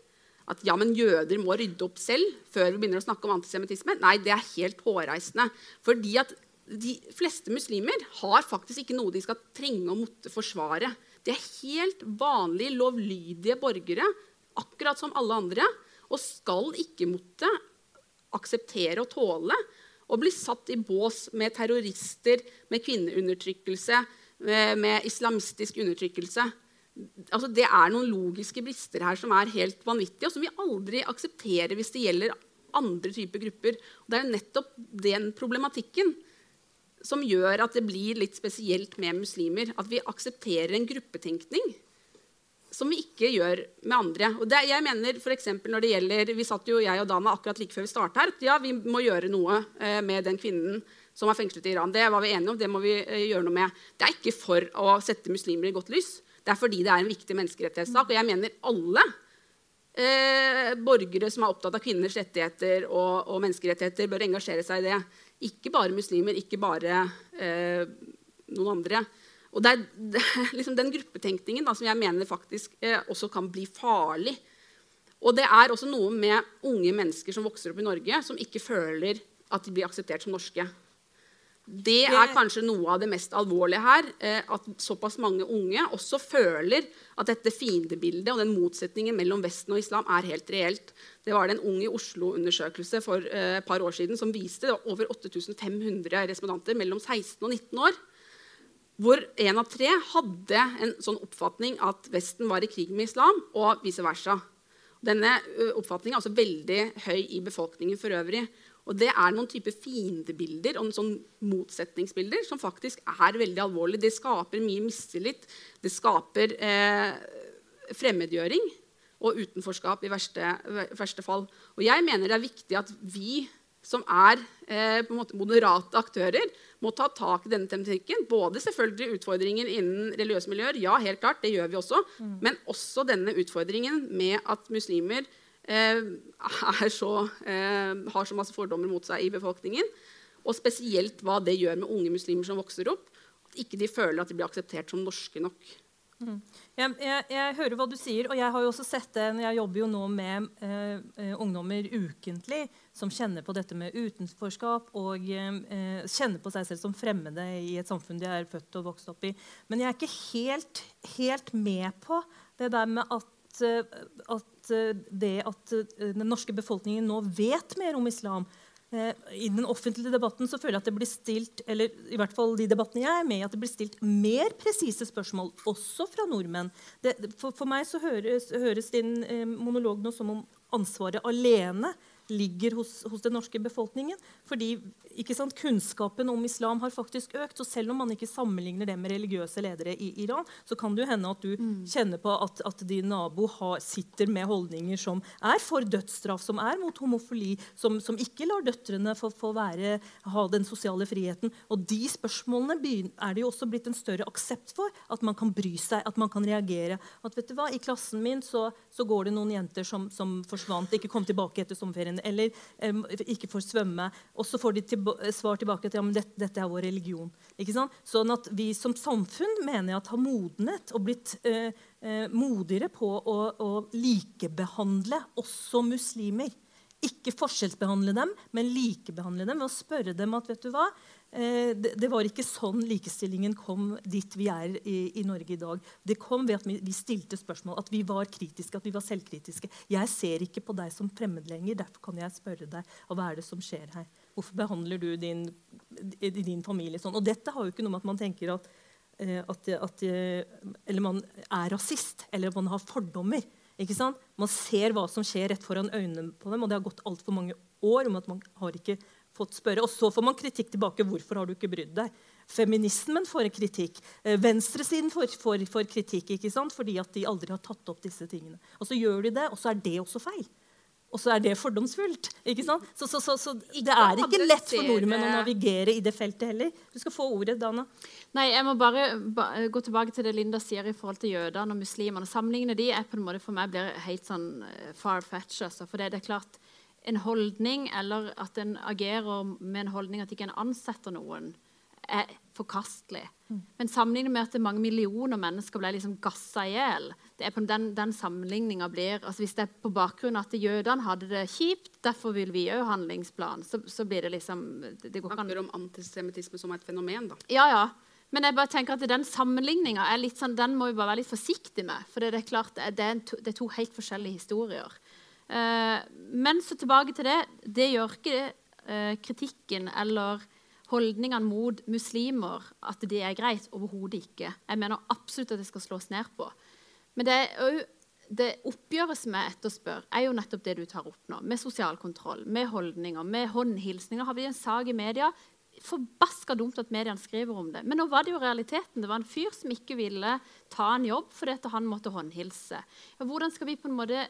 at ja, men jøder må rydde opp selv før vi begynner å snakke om antisemittisme, nei, det er helt hårreisende. Fordi at de fleste muslimer har faktisk ikke noe de skal trenge å måtte forsvare. De er helt vanlige, lovlydige borgere, akkurat som alle andre, og skal ikke måtte akseptere og tåle å bli satt i bås med terrorister, med kvinneundertrykkelse, med islamistisk undertrykkelse. Altså, det er noen logiske brister her som er helt vanvittige, og som vi aldri aksepterer hvis det gjelder andre typer grupper. Og det er nettopp den problematikken som gjør at det blir litt spesielt med muslimer. At vi aksepterer en gruppetenkning som vi ikke gjør med andre. Og det, jeg mener for når det gjelder, Vi satt jo jeg og Dana akkurat like før vi starta her. at ja, vi må gjøre noe eh, med den kvinnen som er fengslet i Iran. Det var vi enige om. Det må vi eh, gjøre noe med. Det er ikke for å sette muslimer i godt lys. Det er fordi det er en viktig menneskerettighetssak. Og jeg mener alle eh, borgere som er opptatt av kvinners rettigheter og, og menneskerettigheter, bør engasjere seg i det. Ikke bare muslimer, ikke bare eh, noen andre. Og det er, det er liksom den gruppetenkningen da, som jeg mener faktisk eh, også kan bli farlig. Og det er også noe med unge mennesker som vokser opp i Norge, som ikke føler at de blir akseptert som norske. Det er kanskje noe av det mest alvorlige her. Eh, at såpass mange unge også føler at dette fiendebildet og den motsetningen mellom Vesten og islam er helt reelt. Det var det en ung i Oslo-undersøkelse for eh, et par år siden som viste det var over 8500 respondanter mellom 16 og 19 år. Hvor én av tre hadde en sånn oppfatning at Vesten var i krig med islam, og vice versa. Denne eh, oppfatningen er også veldig høy i befolkningen for øvrig. Og det er noen typer fiendebilder og sånn motsetningsbilder som faktisk er veldig alvorlig. Det skaper mye mistillit. Det skaper eh, fremmedgjøring og utenforskap i verste, verste, fall. Og jeg mener det er viktig at vi som er eh, på en måte moderate aktører, må ta tak i denne tematikken. Både selvfølgelig utfordringer innen religiøse miljøer, ja, helt klart, det gjør vi også, mm. men også denne utfordringen med at muslimer så, eh, har så masse fordommer mot seg i befolkningen. Og spesielt hva det gjør med unge muslimer som vokser opp. At ikke de føler at de blir akseptert som norske nok. Mm. Jeg, jeg, jeg, hører hva du sier, og jeg har jo også sett det Jeg jobber jo nå med eh, eh, ungdommer ukentlig som kjenner på dette med utenforskap og eh, kjenner på seg selv som fremmede i et samfunn de er født og vokst opp i. Men jeg er ikke helt, helt med på det der med at Eh, eh, det at eh, den norske befolkningen nå vet mer om islam I den offentlige debatten så føler jeg at det blir stilt eller i hvert fall de debattene jeg er med at det blir stilt mer presise spørsmål, også fra nordmenn. Det, for, for, meg så høres, høres din monolog nå som om ansvaret alene ligger hos, hos, den norske befolkningen. Fordi sant, Kunnskapen om islam har faktisk økt. og Selv om man ikke sammenligner det med religiøse ledere i Iran, så kan det jo hende at du mm. kjenner på at, at din nabo har, sitter med holdninger som er for dødsstraff, som er mot homofili, som, som ikke lar døtrene få, få være, ha den sosiale friheten. Og de spørsmålene er det jo også blitt en større aksept for. At man kan bry seg, at man kan reagere. At vet du hva, I klassen min så, så går det noen jenter som, som forsvant, ikke kom tilbake etter sommerferien eller um, ikke får svømme. Og så får de til, svar tilbake at ja, dette, dette, er vår religion. Sånn at vi som samfunn mener jeg at har modnet og blitt uh, uh, modigere på å, å likebehandle også muslimer. Ikke forskjellsbehandle dem, men likebehandle dem ved å spørre dem at vet du hva, det, det, var ikke sånn likestillingen kom dit vi er i, Norge i dag. Det kom ved at vi, stilte spørsmål, at vi var kritiske, at vi var selvkritiske. Jeg ser ikke på deg som fremmed lenger, derfor kan jeg spørre deg hva er det som skjer her. Hvorfor behandler du din, din familie sånn? Og dette har jo ikke noe med at man tenker at, eh, at, at eh, Eller man er rasist, eller man har fordommer. Ikke sant? Man ser hva som skjer rett foran øynene på dem, og det har gått altfor mange år om at man har ikke fått spørre. Og så får man kritikk tilbake. Hvorfor har du ikke brydd deg? Feminismen får kritikk. Eh, venstresiden får, får, får, kritikk ikke sant? fordi at de aldri har tatt opp disse tingene. Og så gjør de det, og så er det også feil. og så er det fordomsfullt. ikke sant? Så, så, så, så det er ikke lett for nordmenn å navigere i det feltet heller. Du skal få ordet, Dana. Nei, Jeg må bare ba, gå tilbake til det Linda sier i forhold til jødene og muslimene. Sammenligne de er på en måte for meg blir helt sånn uh, far-fetch. Altså, for det, det, er klart, en holdning, eller at en agerer med en holdning at ikke en ansetter noen, er forkastelig. Mm. Men sammenlignet med at mange millioner mennesker ble liksom gassa i hjel Den, den sammenligninga blir altså Hvis det er på bakgrunn av at jødene hadde det kjipt, derfor vil vi òg handlingsplan, så, så, blir det liksom det, det Snakker om antisemittisme som et fenomen, da. Ja, ja. Men jeg bare tenker at den sammenligninga sånn, den må vi bare være litt forsiktige med. For det er klart det er, to, det er to helt forskjellige historier. Uh, men så tilbake til det. Det gjør ikke uh, kritikken eller holdningene mot muslimer at det er greit. Overhodet ikke. Jeg mener absolutt at det skal slås ned på. Men det, det oppgjøret som jeg etterspør, er jo nettopp det du tar opp nå. Med sosial kontroll, med holdninger, med håndhilsninger. Har vi en sak i media? Forbaska dumt at mediene skriver om det. Men nå var det jo realiteten. Det var en fyr som ikke ville ta en jobb fordi han måtte håndhilse. Hvordan skal vi på en måte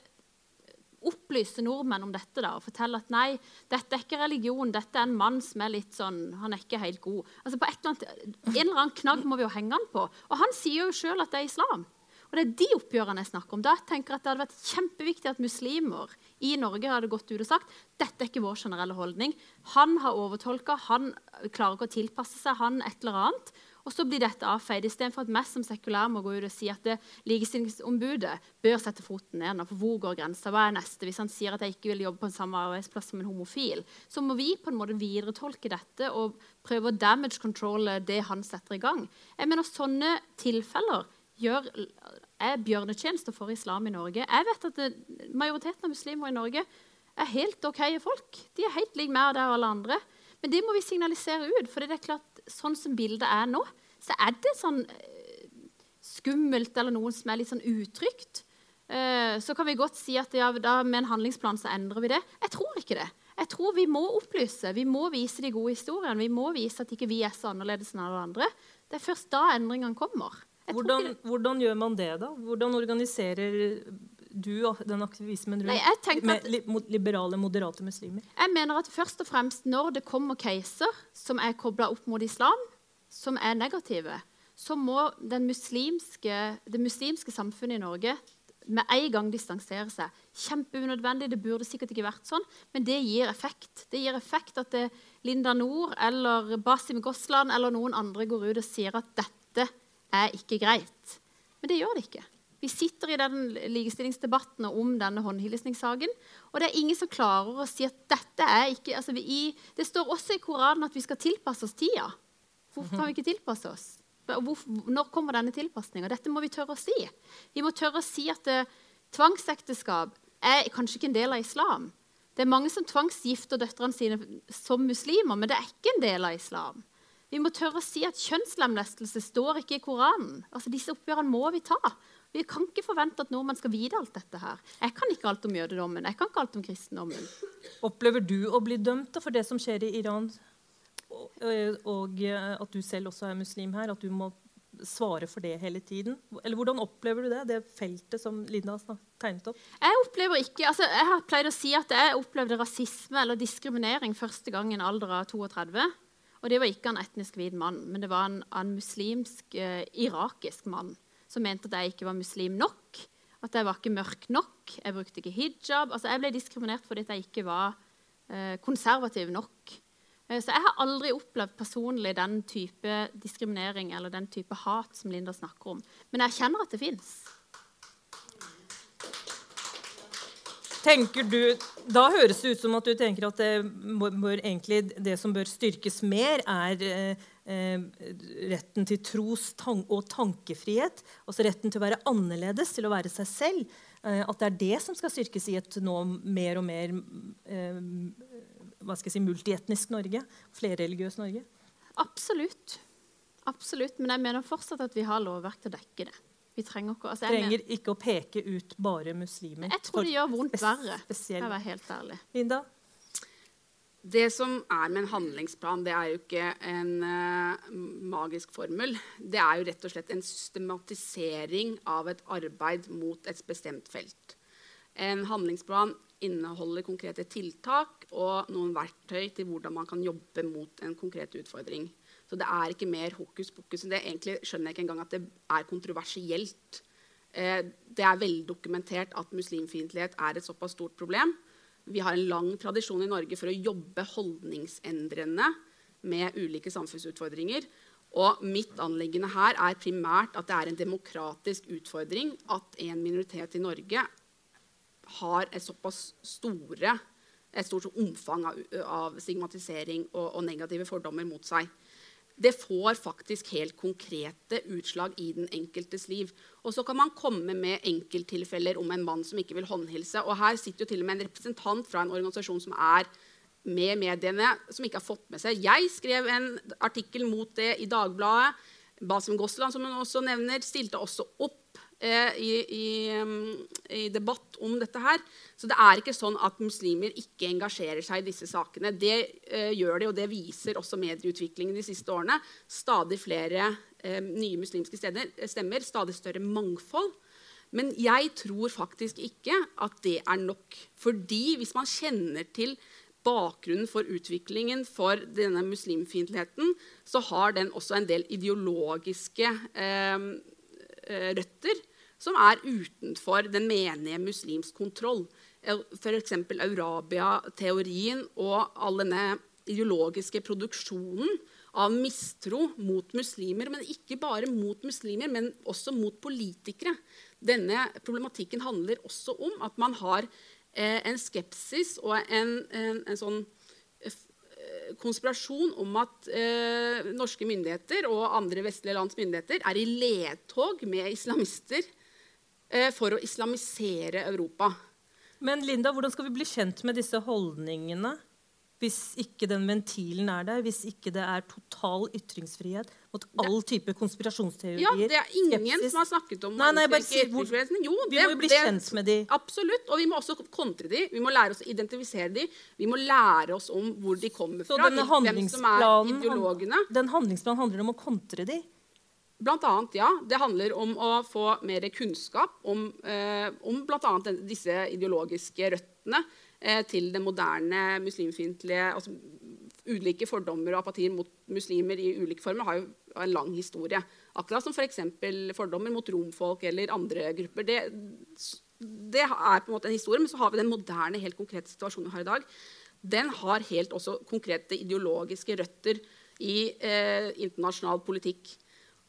opplyse nordmenn om dette da, og fortelle at nei, dette er ikke religion, dette er en mann som er litt sånn, han er ikke helt god. Altså på et eller annet, En eller annen knagg må vi jo henge han på. Og han sier jo sjøl at det er islam. Og det er de oppgjørene jeg snakker om. Da jeg tenker at Det hadde vært kjempeviktig at muslimer i Norge hadde gått ut og sagt dette er ikke vår generelle holdning. Han har overtolka, han klarer ikke å tilpasse seg, han et eller annet. Og så blir dette avfeid, istedenfor at vi som sekulær må gå ut og si at likestillingsombudet bør sette foten ned. For hvor går grensa? Hva er neste? Hvis han sier at jeg ikke vil jobbe på en samme arbeidsplass som en homofil, så må vi på en måte videretolke dette og prøve å damage controle det han setter i gang. Jeg mener Sånne tilfeller gjør, er bjørnetjenester for islam i Norge. Jeg vet at det, Majoriteten av muslimer i Norge er helt OK folk. De er helt like meg og og alle andre. Men det må vi signalisere ut. for det er klart sånn som bildet er nå, så er det sånn eh, skummelt eller noen som er litt sånn utrygt. Eh, så kan vi godt si at ja, da, med en handlingsplan så endrer vi det. Jeg tror ikke det. Jeg tror Vi må opplyse, vi må vise de gode historiene. Vi må vise at ikke vi er så annerledes enn alle andre. Det er først da endringene kommer. Hvordan, hvordan, gjør man det, da? Hvordan organiserer du den aktivismen rundt Nei, med li liberale, moderate muslimer? Jeg mener at først og fremst når det kommer caser som er kobla opp mot islam, som er negative, så må muslimske, det muslimske samfunnet i Norge med en gang distansere seg. Kjempeunødvendig, det burde sikkert ikke vært sånn, men det gir effekt. Det gir effekt at det, Linda Nord eller Basim Gosland eller noen andre går ut og sier at dette er ikke greit. Men det gjør det ikke. Vi sitter i den likestillingsdebatten om denne håndhilsningssaken. Og det er ingen som klarer å si at dette er ikke altså vi, Det står også i Koranen at vi skal tilpasse oss tida. Hvorfor kan vi ikke tilpasse oss? Når kommer denne tilpasninga? Dette må vi tørre å si. Vi må tørre å si at eh, tvangsekteskap er kanskje ikke en del av islam. Det er mange som tvangsgifter døtrene sine som muslimer, men det er ikke en del av islam. Vi må tørre å si at kjønnslemlestelse står ikke i Koranen. Altså Disse oppgjørene må vi ta. Vi kan ikke forvente at nordmenn skal vite alt dette her. Jeg kan ikke alt om jødedommen. jeg kan ikke alt om kristendommen. Opplever du å bli dømt for det som skjer i Iran, og, og at du selv også er muslim her? At du må svare for det hele tiden? Eller Hvordan opplever du det, det feltet som Linda har tegnet opp? Jeg opplever ikke, altså jeg har pleid å si at jeg opplevde rasisme eller diskriminering første gang i en alder av 32. Og det var ikke en etnisk hvit mann, men det var en, en muslimsk, eh, irakisk mann som mente at jeg ikke var muslim nok. At jeg var ikke mørk nok. Jeg brukte ikke hijab. Altså, jeg ble diskriminert fordi jeg ikke var eh, konservativ nok. Eh, så jeg har aldri opplevd personlig den type diskriminering eller den type hat som Linda snakker om. Men jeg kjenner at det fins. Tenker du, Da høres det ut som at du tenker at det, bør, egentlig, det som bør styrkes mer, er eh, Eh, retten til tros og tankefrihet. Altså retten til å være annerledes, til å være seg selv. Eh, at det er det som skal styrkes i et nå mer og mer eh, hva skal jeg si, multietnisk Norge. Flerreligiøst Norge. Absolutt. Absolutt. Men jeg mener fortsatt at vi har lovverk til å dekke det. Vi trenger, ikke, altså trenger ikke å peke ut bare muslimer. Jeg tror det gjør vondt verre. Spesiell. Jeg være helt ærlig. Linda? Det som er med en handlingsplan, det er jo ikke en uh, magisk formel. Det er jo rett og slett en systematisering av et arbeid mot et bestemt felt. En handlingsplan inneholder konkrete tiltak og noen verktøy til hvordan man kan jobbe mot en konkret utfordring. Så det er ikke mer hokus pokus. enn Det egentlig skjønner jeg ikke engang at det er kontroversielt. Eh, det er veldokumentert at muslimfiendtlighet er et såpass stort problem. Vi har en lang tradisjon i Norge for å jobbe holdningsendrende med ulike samfunnsutfordringer. Og mitt anliggende her er primært at det er en demokratisk utfordring at en minoritet i Norge har et såpass store, et stort omfang av, av stigmatisering og, og negative fordommer mot seg det får faktisk helt konkrete utslag i den enkeltes liv. Og så kan man komme med enkelttilfeller om en mann som ikke vil håndhilse. Og her sitter jo til og med en representant fra en organisasjon som er med mediene, som ikke har fått med seg. Jeg skrev en artikkel mot det i Dagbladet. Basim Gosland, som hun også nevner, stilte også opp i, i, mm, i, debatt om dette her. Så det er ikke sånn at muslimer ikke engasjerer seg i disse sakene. Det eh, gjør de, og det viser også medieutviklingen de siste årene. Stadig flere eh, nye muslimske steder, stemmer, stadig større mangfold. Men jeg tror faktisk ikke at det er nok. Fordi hvis man kjenner til bakgrunnen for utviklingen for denne muslimfiendtligheten, så har den også en del ideologiske eh, Eh, røtter som er utenfor den menige muslims kontroll. F.eks. Eurabia-teorien og all denne ideologiske produksjonen av mistro mot muslimer. Men ikke bare mot muslimer, men også mot politikere. Denne problematikken handler også om at man har eh, en skepsis og en, en, en sånn konspirasjon om at eh, norske myndigheter og andre vestlige lands myndigheter er i ledtog med islamister eh, for å islamisere Europa. Men Linda, hvordan skal vi bli kjent med disse holdningene? hvis ikke den ventilen er der, hvis ikke det er total ytringsfrihet mot all type konspirasjonsteorier. Ja, Det er ingen skepsis. som har snakket om nei, nei, bare si, hvor, jo, Vi må jo bli det, kjent med de. Absolutt. Og vi må også kontre de. Vi må lære oss å identifisere de. Vi må lære oss om hvor de kommer fra. Så hvem som er ideologene. Den handlingsplanen handler om å kontre de? Blant annet, ja. Det handler om å få mer kunnskap om, eh, om bl.a. disse ideologiske røttene Eh, til den moderne muslimfiendtlige altså, Ulike fordommer og apatier mot muslimer i ulike former har jo en lang historie. Akkurat som f.eks. For fordommer mot romfolk eller andre grupper. Det, det, er på en måte en historie, men så har vi den moderne, helt konkrete situasjonen vi har i dag. Den har helt også konkrete ideologiske røtter i eh, internasjonal politikk.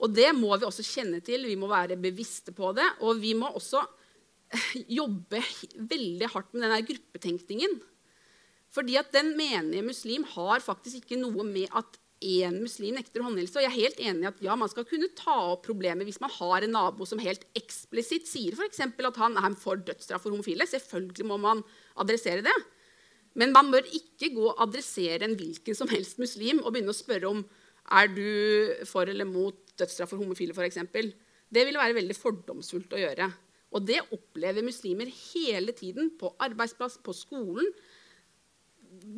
Og det må vi også kjenne til. Vi må være bevisste på det. Og vi må også jobbe veldig hardt med denne gruppetenkningen. Fordi at den menige muslim har faktisk ikke noe med at én muslim nekter håndhilse. Og jeg er helt enig i at ja, man skal kunne ta opp problemet hvis man har en nabo som helt eksplisitt sier for at han er for dødsstraff for homofile. Selvfølgelig må man adressere det. Men man bør ikke gå og adressere en hvilken som helst muslim og begynne å spørre om er du for eller mot dødsstraff for homofile. Eksempel. det ville være veldig fordomsfullt å gjøre. Og det opplever muslimer hele tiden. På arbeidsplass, på skolen.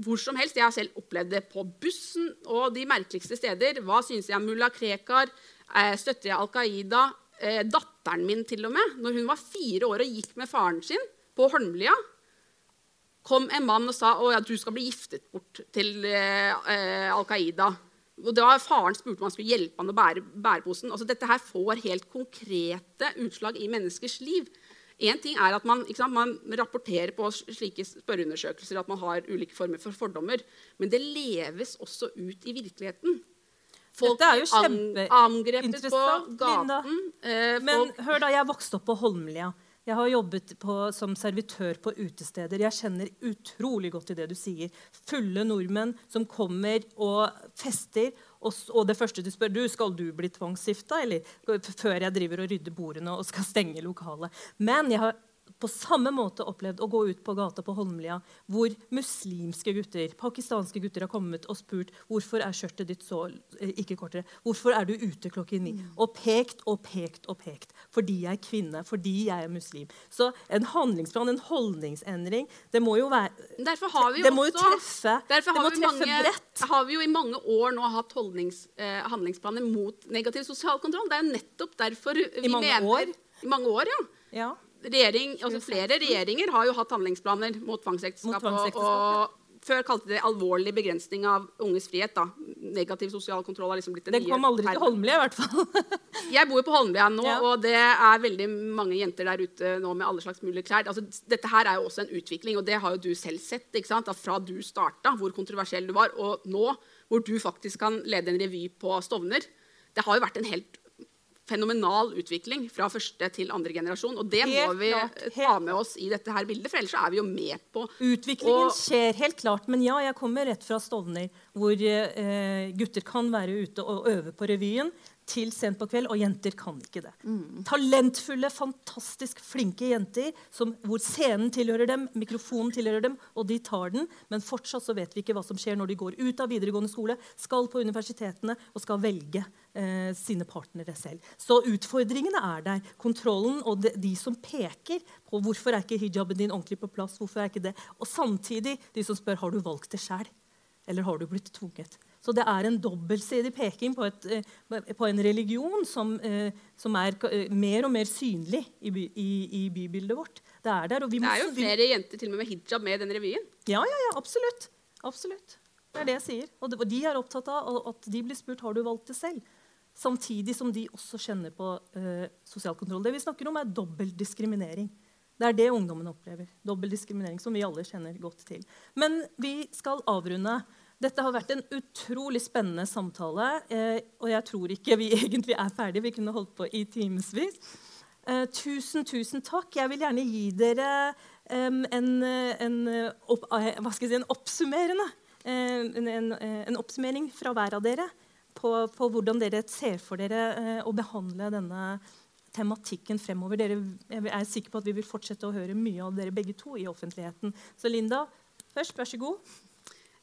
Hvor som helst. Jeg har selv opplevd det på bussen og de merkeligste steder. Hva syns jeg om mulla Krekar? Eh, støtter jeg Al Qaida? Eh, datteren min, til og med, når hun var fire år og gikk med faren sin på Holmlia, kom en mann og sa at du skal bli giftet bort til eh, Al Qaida. Og da Faren spurte om han skulle hjelpe han å bære bæreposen. Altså, dette her får helt konkrete utslag i menneskers liv. Én ting er at man, sant, man, rapporterer på slike spørreundersøkelser at man har ulike former for fordommer, men det leves også ut i virkeligheten. Folk Dette er jo kjempeinteressant, på gaten. Eh, men hør da, jeg vokste opp på Holmlia. Jeg har jobbet på, som servitør på utesteder. Jeg kjenner utrolig godt til det du sier. Fulle nordmenn som kommer og fester, og, og det første du spør du, skal du bli tvangsgifta, eller før jeg driver og rydder bordene og skal stenge lokalet. Men jeg har på samme måte opplevd å gå ut på gata på Holmlia, hvor muslimske gutter pakistanske gutter har kommet og spurt hvorfor er skjørtet ditt så eh, ikke kortere. Hvorfor er du ute klokken ni? Mm. Og pekt og pekt og pekt. Fordi jeg er kvinne, fordi jeg er muslim. Så en handlingsplan, en holdningsendring, det må jo være Derfor har vi jo det må jo treffe, derfor det må treffe mange, bredt. har vi jo i mange år nå hatt eh, handlingsplaner mot negativ sosial kontroll. Det er jo nettopp derfor vi I mange mener år? I mange år, ja. ja regjering, altså flere regjeringer har jo hatt handlingsplaner. Mot tvangsekteskap, og, og, før kalte de det alvorlig begrensning av unges frihet. da. Negativ sosial kontroll har liksom blitt det, det kom aldri til Holmlia, i hvert fall. jeg bor jo på Holmlia nå, Ja. og det er veldig mange jenter der ute nå med alle slags mulige klær. Altså, dette her er jo også en utvikling, og det har jo du selv sett. ikke sant? At fra du starta, hvor kontroversiell du var, og nå, hvor du faktisk kan lede en revy på Stovner. Det har jo vært en helt fenomenal utvikling fra første til andre generasjon. Og det må vi klart, helt ta med oss i dette her bildet, for ellers så er vi jo med på Utviklingen Og- skjer helt klart. Men ja, jeg kommer rett fra Stovner, hvor eh, gutter kan være ute og øve på revyen til sent på kveld, og jenter kan ikke det. Talentfulle, fantastisk flinke jenter som, hvor scenen tilhører dem, mikrofonen tilhører dem, og de tar den. Men fortsatt så vet vi ikke hva som skjer når de går ut av videregående skole, skal på universitetene og skal velge eh, sine partnere selv. Så utfordringene er der. Kontrollen og de, de som peker på hvorfor er ikke hijaben din ordentlig på plass. hvorfor er ikke det, Og samtidig de som spør har du valgt det sjøl, eller har du blitt tvunget. Så det er en dobbeltsidig peking på, et, eh, på en religion som, eh, som er eh, mer og mer synlig i, by, i, i bybildet vårt. Det er der, Det er jo flere jenter til og med med hijab med i den revyen. Ja, ja, ja, absolutt. absolutt. Det er det jeg sier. Og de er opptatt av at de blir spurt har du valgt det selv. Samtidig som de også kjenner på eh, sosial kontroll. Det vi snakker om, er dobbel diskriminering. Det er det ungdommen opplever. Dobbel diskriminering, som vi alle kjenner godt til. Men vi skal avrunde. Dette har vært en utrolig spennende samtale. Eh, og jeg tror ikke vi egentlig er ferdige. Vi kunne holdt på i timevis. Eh, tusen, tusen takk. Jeg vil gjerne gi dere en, eh, en, opp, si, en oppsummerende en, en, oppsummering fra hver av dere på, på hvordan dere ser for dere å behandle denne tematikken fremover. Dere, jeg er sikker på at vi vil fortsette å høre mye av dere begge to i offentligheten. Så Linda, først, vær så god.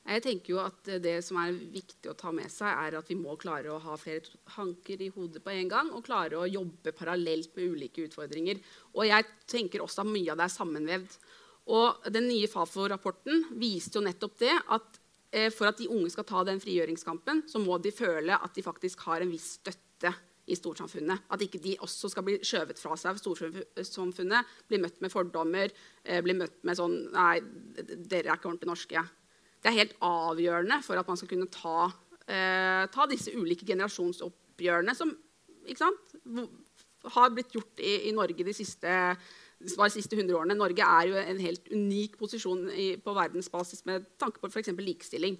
Jeg tenker jo at Det som er viktig å ta med seg, er at vi må klare å ha flere hanker i hodet på en gang og klare å jobbe parallelt med ulike utfordringer. Og jeg tenker også at mye av det er sammenvevd. Og Den nye Fafo-rapporten viste jo nettopp det at eh, for at de unge skal ta den frigjøringskampen, så må de føle at de faktisk har en viss støtte i storsamfunnet. At ikke de også skal bli skjøvet fra seg av storsamfunnet, bli møtt med fordommer, eh, bli møtt med sånn Nei, dere er ikke ordentlig norske. Det er helt avgjørende for at man skal kunne ta, eh, ta disse ulike generasjonsoppgjørene som sant, har blitt gjort i, i Norge de siste, de siste 100 årene. Norge er jo en helt unik posisjon i, på verdensbasis med tanke på f.eks. likestilling.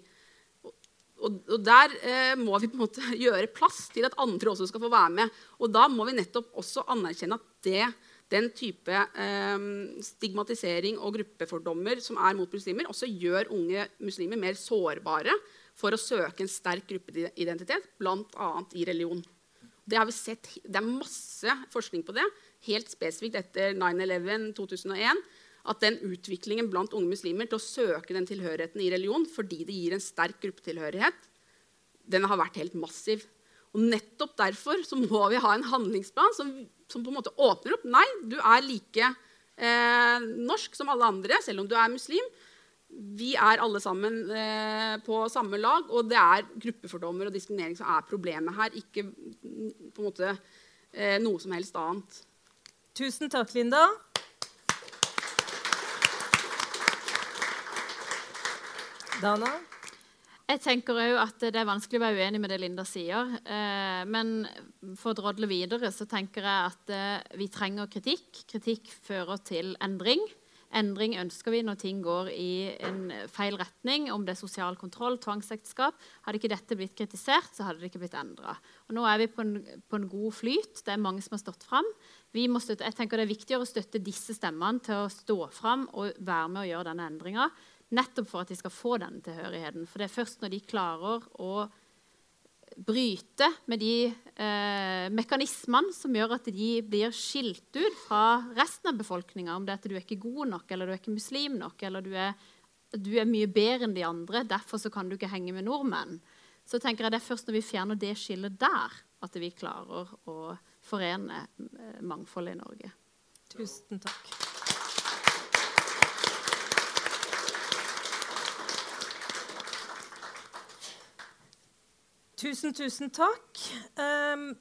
Og, og der eh, må vi på en måte gjøre plass til at andre også skal få være med. Og da må vi nettopp også anerkjenne at det, den type eh, stigmatisering og gruppefordommer som er mot muslimer, også gjør unge muslimer mer sårbare for å søke en sterk gruppeidentitet, bl.a. i religion. Det har vi sett, det er masse forskning på det, helt spesifikt etter 9-11 2001. At den utviklingen blant unge muslimer til å søke den tilhørigheten i religion fordi det gir en sterk gruppetilhørighet, den har vært helt massiv. Og nettopp derfor så må vi ha en handlingsplan som, som på en måte åpner opp. Nei, du er like eh, norsk som alle andre, selv om du er muslim. Vi er alle sammen eh, på samme lag, og det er gruppefordommer og diskriminering som er problemet her, ikke mm, på en måte eh, noe som helst annet. Tusen takk, Linda. Dana? Jeg tenker òg at Det er vanskelig å være uenig med det Linda sier. Eh, men for å drodle videre så tenker jeg at eh, vi trenger kritikk. Kritikk fører til endring. Endring ønsker vi når ting går i en feil retning, om det er sosial kontroll, tvangsekteskap. Hadde ikke dette blitt kritisert, så hadde det ikke blitt endra. Nå er vi på en, på en, god flyt. Det er mange som har stått fram. Støtte, jeg tenker Det er viktigere å støtte disse stemmene til å stå fram og være med å gjøre denne endringa. Nettopp for at de skal få denne tilhørigheten. For det er først når de klarer å bryte med de eh, mekanismene som gjør at de blir skilt ut fra resten av befolkninga. Om det er at du er ikke god nok, eller du er ikke muslim nok, eller du er, du er mye bedre enn de andre. Derfor kan du ikke henge med nordmenn. Så tenker jeg Det er først når vi fjerner det skillet der, at vi klarer å forene mangfoldet i Norge. Tusen takk. Tusen, tusen takk. Um,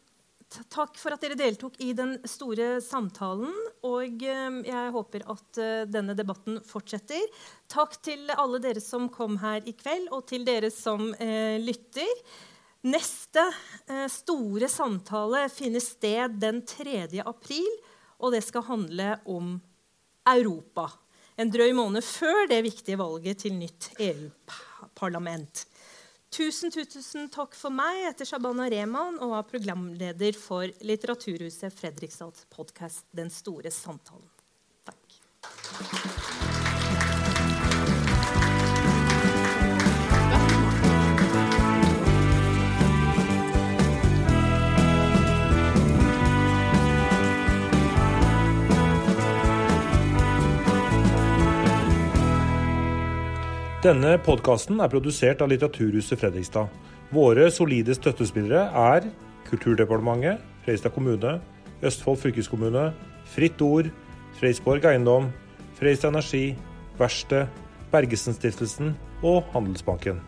takk for at dere deltok i den store samtalen. Og eh, jeg håper at eh, denne debatten fortsetter. Takk til alle dere som kom her i kveld, og til dere som eh, lytter. Neste eh, store samtale finner sted den 3. april, og det skal handle om Europa. En drøy måned før det viktige valget til nytt EU-parlament. Tusen, tusen takk for meg. Jeg heter Shabana Rehman og er programleder for Litteraturhuset Fredrikstads podkast 'Den store samtalen'. Takk. Denne podkasten er produsert av Litteraturhuset Fredrikstad. Våre solide støttespillere er Kulturdepartementet, Fredrikstad kommune, Østfold fylkeskommune, Fritt Ord, Freisborg Eiendom, Fredrikstad Energi, Verksted, Bergesen-stiftelsen og Handelsbanken.